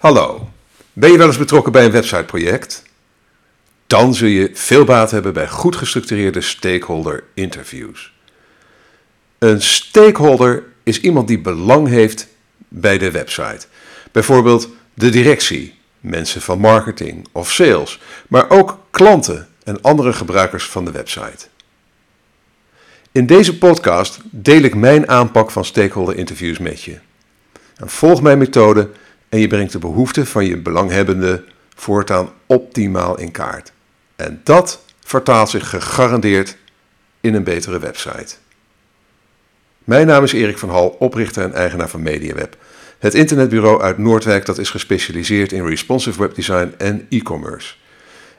Hallo, ben je wel eens betrokken bij een websiteproject? Dan zul je veel baat hebben bij goed gestructureerde stakeholder interviews. Een stakeholder is iemand die belang heeft bij de website. Bijvoorbeeld de directie, mensen van marketing of sales, maar ook klanten en andere gebruikers van de website. In deze podcast deel ik mijn aanpak van stakeholder interviews met je. volg mijn methode en je brengt de behoeften van je belanghebbende voortaan optimaal in kaart. En dat vertaalt zich gegarandeerd in een betere website. Mijn naam is Erik van Hal, oprichter en eigenaar van MediaWeb. Het internetbureau uit Noordwijk dat is gespecialiseerd in responsive webdesign en e-commerce.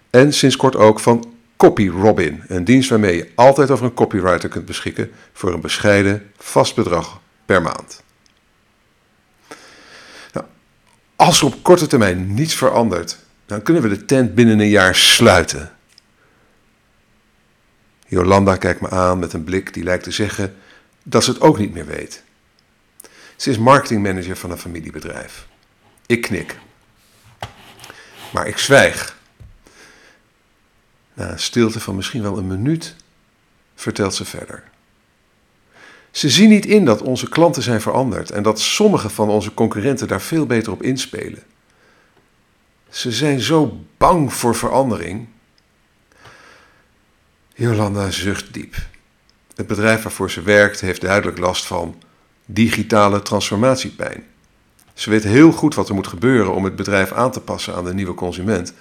En sinds kort ook van CopyRobin, een dienst waarmee je altijd over een copywriter kunt beschikken voor een bescheiden vast bedrag per maand. Nou, als er op korte termijn niets verandert, dan kunnen we de tent binnen een jaar sluiten. Jolanda kijkt me aan met een blik die lijkt te zeggen dat ze het ook niet meer weet. Ze is marketingmanager van een familiebedrijf. Ik knik. Maar ik zwijg. Na een stilte van misschien wel een minuut vertelt ze verder. Ze zien niet in dat onze klanten zijn veranderd en dat sommige van onze concurrenten daar veel beter op inspelen. Ze zijn zo bang voor verandering. Jolanda zucht diep. Het bedrijf waarvoor ze werkt heeft duidelijk last van digitale transformatiepijn. Ze weet heel goed wat er moet gebeuren om het bedrijf aan te passen aan de nieuwe consument,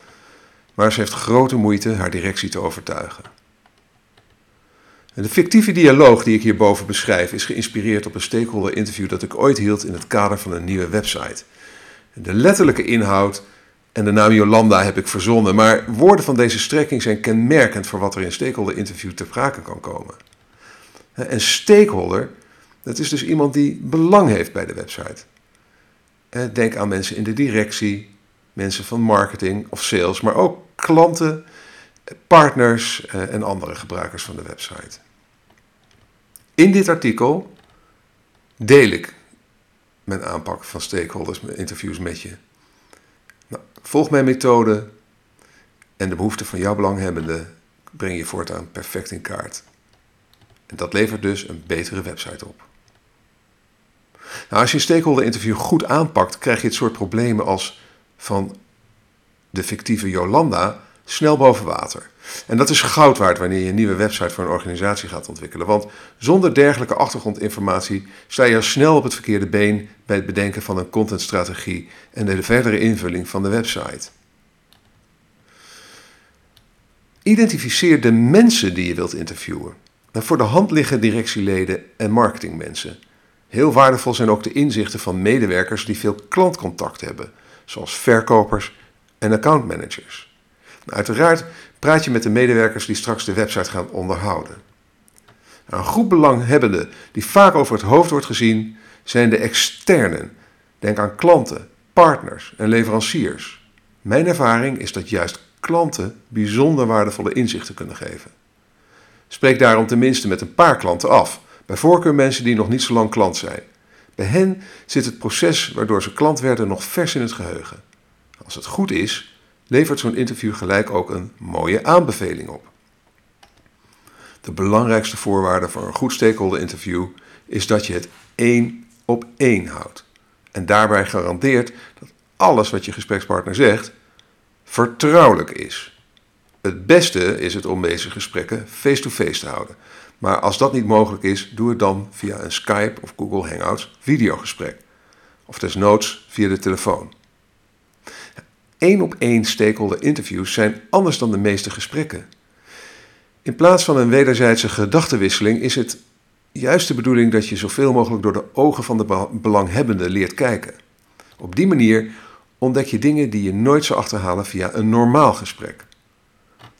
maar ze heeft grote moeite haar directie te overtuigen. De fictieve dialoog die ik hierboven beschrijf is geïnspireerd op een stakeholder interview dat ik ooit hield in het kader van een nieuwe website. De letterlijke inhoud en de naam Jolanda heb ik verzonnen, maar woorden van deze strekking zijn kenmerkend voor wat er in stakeholder interview ter sprake kan komen. Een stakeholder, dat is dus iemand die belang heeft bij de website. Denk aan mensen in de directie, mensen van marketing of sales, maar ook klanten, partners eh, en andere gebruikers van de website. In dit artikel deel ik mijn aanpak van stakeholders interviews met je. Nou, volg mijn methode en de behoeften van jouw belanghebbende breng je voortaan perfect in kaart. En dat levert dus een betere website op. Nou, als je een stakeholder interview goed aanpakt, krijg je het soort problemen als van de fictieve Jolanda snel boven water. En dat is goud waard wanneer je een nieuwe website voor een organisatie gaat ontwikkelen. Want zonder dergelijke achtergrondinformatie sta je snel op het verkeerde been bij het bedenken van een contentstrategie en de verdere invulling van de website. Identificeer de mensen die je wilt interviewen. En voor de hand liggen directieleden en marketingmensen. Heel waardevol zijn ook de inzichten van medewerkers die veel klantcontact hebben, zoals verkopers en accountmanagers. Uiteraard praat je met de medewerkers die straks de website gaan onderhouden. Een groep belanghebbenden die vaak over het hoofd wordt gezien zijn de externen. Denk aan klanten, partners en leveranciers. Mijn ervaring is dat juist klanten bijzonder waardevolle inzichten kunnen geven. Spreek daarom tenminste met een paar klanten af, bij voorkeur mensen die nog niet zo lang klant zijn. Bij hen zit het proces waardoor ze klant werden nog vers in het geheugen. Als het goed is, levert zo'n interview gelijk ook een mooie aanbeveling op. De belangrijkste voorwaarde voor een goed stakeholder interview is dat je het één op één houdt. En daarbij garandeert dat alles wat je gesprekspartner zegt vertrouwelijk is. Het beste is het om deze gesprekken face-to-face te houden. Maar als dat niet mogelijk is, doe het dan via een Skype of Google Hangouts videogesprek. Of desnoods via de telefoon. Eén op één stakeholder interviews zijn anders dan de meeste gesprekken. In plaats van een wederzijdse gedachtenwisseling is het juist de bedoeling dat je zoveel mogelijk door de ogen van de belanghebbende leert kijken. Op die manier ontdek je dingen die je nooit zou achterhalen via een normaal gesprek.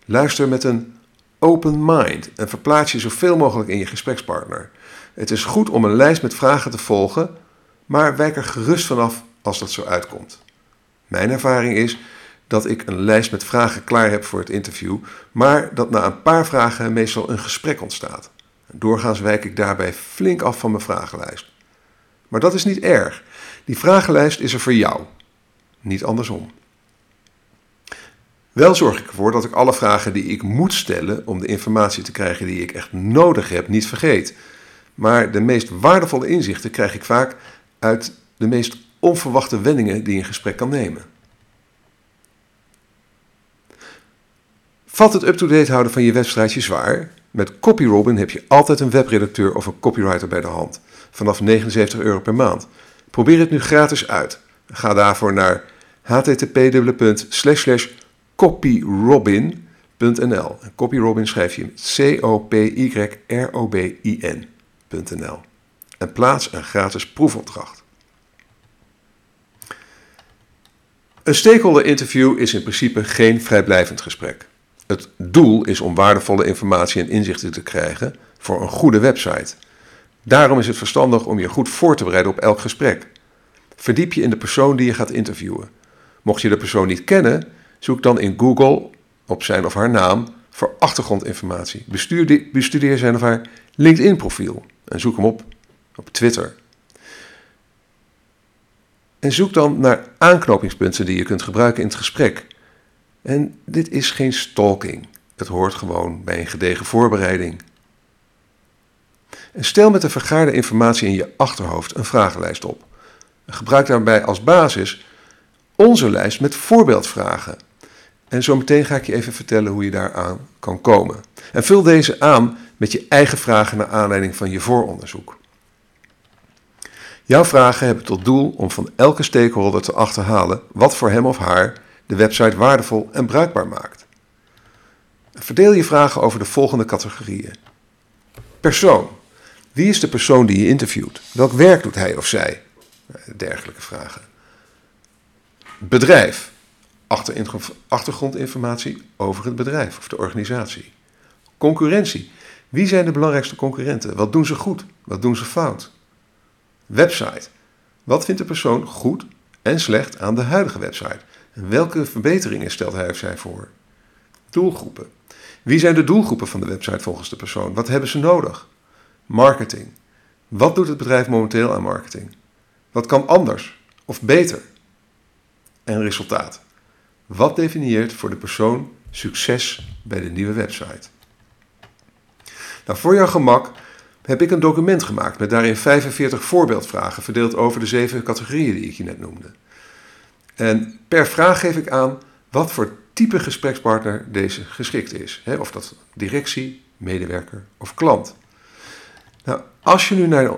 Luister met een open mind en verplaats je zoveel mogelijk in je gesprekspartner. Het is goed om een lijst met vragen te volgen, maar wijk er gerust vanaf als dat zo uitkomt. Mijn ervaring is dat ik een lijst met vragen klaar heb voor het interview, maar dat na een paar vragen meestal een gesprek ontstaat. Doorgaans wijk ik daarbij flink af van mijn vragenlijst. Maar dat is niet erg. Die vragenlijst is er voor jou. niet andersom. Wel zorg ik ervoor dat ik alle vragen die ik moet stellen om de informatie te krijgen die ik echt nodig heb, niet vergeet. Maar de meest waardevolle inzichten krijg ik vaak uit de meest onverwachte wendingen die een gesprek kan nemen. Valt het up-to-date houden van je website zwaar? Met CopyRobin heb je altijd een webredacteur of een copywriter bij de hand. Vanaf 79 euro per maand. Probeer het nu gratis uit. Ga daarvoor naar http://copyrobin.nl. Copyrobin schrijf je C-O-P-Y-R-O-B-I-N.nl. En plaats een gratis proefopdracht. Een stakeholder interview is in principe geen vrijblijvend gesprek. Het doel is om waardevolle informatie en inzichten te krijgen voor een goede website. Daarom is het verstandig om je goed voor te bereiden op elk gesprek. Verdiep je in de persoon die je gaat interviewen. Mocht je de persoon niet kennen, zoek dan in Google op zijn of haar naam voor achtergrondinformatie. Bestudeer zijn of haar LinkedIn-profiel en zoek hem op op Twitter. En zoek dan naar aanknopingspunten die je kunt gebruiken in het gesprek. En dit is geen stalking. Het hoort gewoon bij een gedegen voorbereiding. En stel met de vergaarde informatie in je achterhoofd een vragenlijst op. Gebruik daarbij als basis onze lijst met voorbeeldvragen. En zo meteen ga ik je even vertellen hoe je daaraan kan komen. En vul deze aan met je eigen vragen naar aanleiding van je vooronderzoek. Jouw vragen hebben tot doel om van elke stakeholder te achterhalen wat voor hem of haar de website waardevol en bruikbaar maakt. Verdeel je vragen over de volgende categorieën. Persoon. Wie is de persoon die je interviewt? Welk werk doet hij of zij? Dergelijke vragen. Bedrijf. Achtergrondinformatie over het bedrijf of de organisatie. Concurrentie. Wie zijn de belangrijkste concurrenten? Wat doen ze goed? Wat doen ze fout? Website. Wat vindt de persoon goed en slecht aan de huidige website? En welke verbeteringen stelt hij of zij voor? Doelgroepen. Wie zijn de doelgroepen van de website volgens de persoon? Wat hebben ze nodig? Marketing. Wat doet het bedrijf momenteel aan marketing? Wat kan anders of beter? En resultaat. Wat definieert voor de persoon succes bij de nieuwe website? Nou, voor jouw gemak heb ik een document gemaakt met daarin 45 voorbeeldvragen verdeeld over de zeven categorieën die ik je net noemde. En per vraag geef ik aan wat voor type gesprekspartner deze geschikt is. Of dat directie, medewerker of klant. Nou, als je nu naar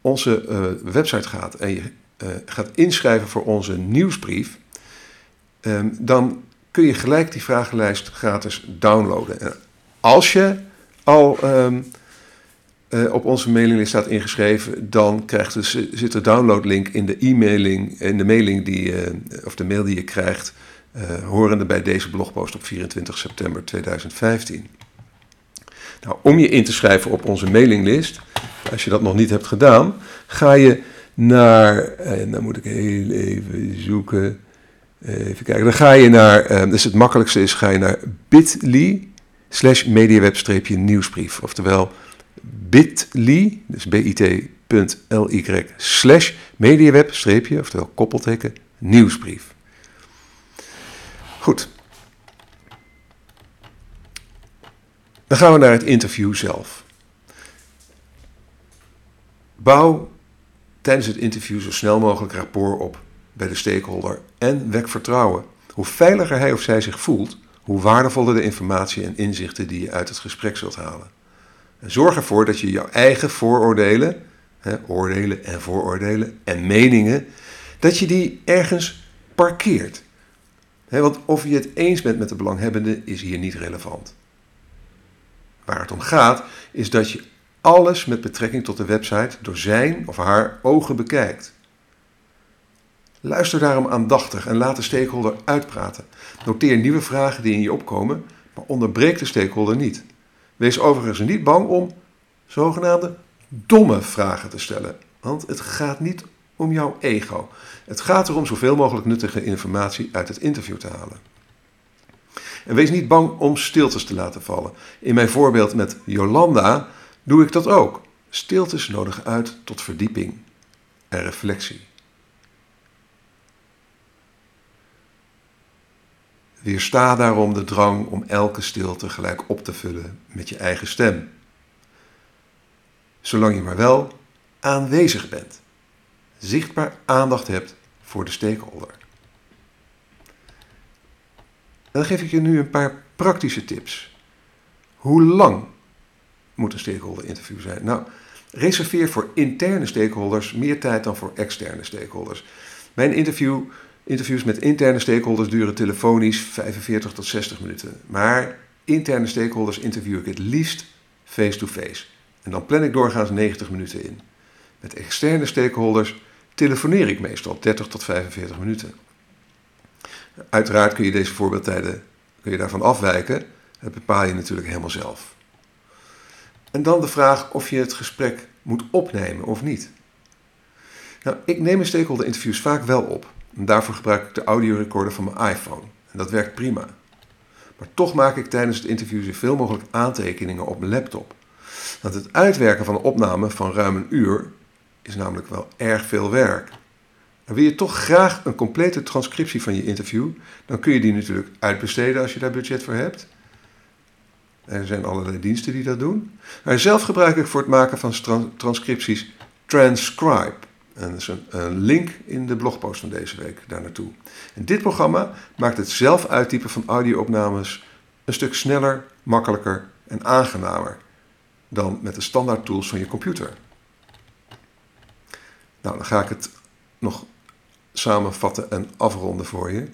onze uh, website gaat en je uh, gaat inschrijven voor onze nieuwsbrief, um, dan kun je gelijk die vragenlijst gratis downloaden. En als je al um, uh, op onze mailinglist staat ingeschreven, dan krijgt dus, zit de downloadlink in de e-mailing, in de mailing die, of de mail die je krijgt, horende bij deze blogpost op 24 september 2015. Nou, om je in te schrijven op onze mailinglist, als je dat nog niet hebt gedaan, ga je naar, en dan moet ik heel even zoeken, even kijken, dan ga je naar, dus het makkelijkste is, ga je naar bit.ly slash mediaweb-nieuwsbrief, oftewel bit.ly, dus bit.ly slash mediaweb- oftewel koppelteken, nieuwsbrief. Goed, Dan gaan we naar het interview zelf. Bouw tijdens het interview zo snel mogelijk rapport op bij de stakeholder en wek vertrouwen. Hoe veiliger hij of zij zich voelt, hoe waardevoller de informatie en inzichten die je uit het gesprek zult halen. Zorg ervoor dat je jouw eigen vooroordelen, hè, oordelen en vooroordelen en meningen, dat je die ergens parkeert. want of je het eens bent met de belanghebbende is hier niet relevant. Waar het om gaat is dat je alles met betrekking tot de website door zijn of haar ogen bekijkt. Luister daarom aandachtig en laat de stakeholder uitpraten. Noteer nieuwe vragen die in je opkomen, maar onderbreek de stakeholder niet. Wees overigens niet bang om zogenaamde domme vragen te stellen, want het gaat niet om jouw ego. Het gaat erom zoveel mogelijk nuttige informatie uit het interview te halen. En wees niet bang om stiltes te laten vallen. In mijn voorbeeld met Jolanda doe ik dat ook. Stiltes nodigen uit tot verdieping en reflectie. Weersta daarom de drang om elke stilte gelijk op te vullen met je eigen stem. Zolang je maar wel aanwezig bent, zichtbaar aandacht hebt voor de stakeholder. dan geef ik je nu een paar praktische tips. Hoe lang moet een stakeholder interview zijn? Nou, reserveer voor interne stakeholders meer tijd dan voor externe stakeholders. Mijn interview, interviews met interne stakeholders duren telefonisch 45 tot 60 minuten. Maar interne stakeholders interview ik het liefst face-to-face. En dan plan ik doorgaans 90 minuten in. Met externe stakeholders telefoneer ik meestal 30 tot 45 minuten. Uiteraard kun je deze voorbeeldtijden kun je daarvan afwijken. Dat bepaal je natuurlijk helemaal zelf. En dan de vraag of je het gesprek moet opnemen of niet. Nou, ik neem mijn stakeholder interviews vaak wel op. Daarvoor gebruik ik de audiorecorder van mijn iPhone. En dat werkt prima. Maar toch maak ik tijdens het interview zoveel mogelijk aantekeningen op mijn laptop. Want het uitwerken van een opname van ruim een uur is namelijk wel erg veel werk. En wil je toch graag een complete transcriptie van je interview, dan kun je die natuurlijk uitbesteden als je daar budget voor hebt. Er zijn allerlei diensten die dat doen. Maar zelf gebruik ik voor het maken van transcripties Transcribe. Een, een, link in de blogpost van deze week daar naartoe. En dit programma maakt het zelf uittypen van audio-opnames een stuk sneller, makkelijker en aangenamer dan met de standaard tools van je computer. Nou, dan ga ik het nog samenvatten en afronden voor je.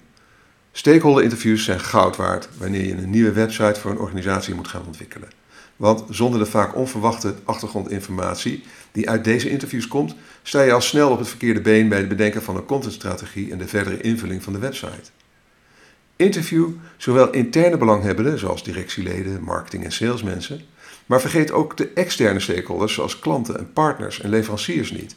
Stakeholder interviews zijn goud waard wanneer je een nieuwe website voor een organisatie moet gaan ontwikkelen. Want zonder de vaak onverwachte achtergrondinformatie die uit deze interviews komt, sta je al snel op het verkeerde been bij het bedenken van een contentstrategie en de verdere invulling van de website. Interview zowel interne belanghebbenden, zoals directieleden, marketing en salesmensen, maar vergeet ook de externe stakeholders, zoals klanten en partners en leveranciers niet.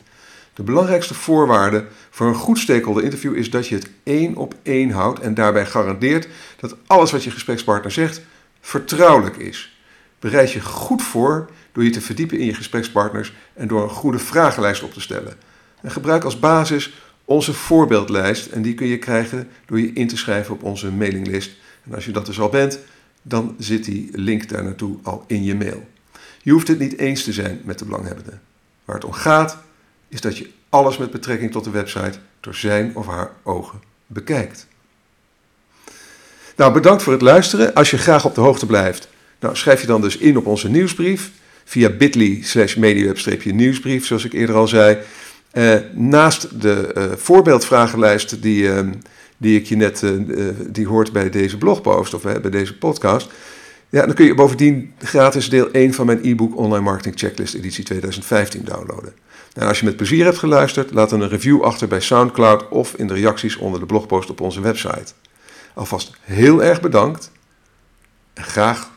De belangrijkste voorwaarde voor een goed stakeholder interview is dat je het één op één houdt en daarbij garandeert dat alles wat je gesprekspartner zegt vertrouwelijk is. Bereid je goed voor door je te verdiepen in je gesprekspartners en door een goede vragenlijst op te stellen. En gebruik als basis onze voorbeeldlijst en die kun je krijgen door je in te schrijven op onze mailinglist. En als je dat dus al bent, dan zit die link daar naartoe al in je mail. Je hoeft het niet eens te zijn met de belanghebbende. Waar het om gaat is dat je alles met betrekking tot de website door zijn of haar ogen bekijkt. Nou, bedankt voor het luisteren. Als je graag op de hoogte blijft, nou, schrijf je dan dus in op onze nieuwsbrief via bit.ly slash mediaweb-nieuwsbrief, zoals ik eerder al zei. Uh, naast de uh, voorbeeldvragenlijst die, uh, die ik je net die hoort bij deze blogpost of bij deze podcast. Ja, dan kun je bovendien gratis deel 1 van mijn e-book Online Marketing Checklist editie 2015 downloaden. Nou, als je met plezier hebt geluisterd, laat dan een review achter bij SoundCloud of in de reacties onder de blogpost op onze website. Alvast heel erg bedankt en graag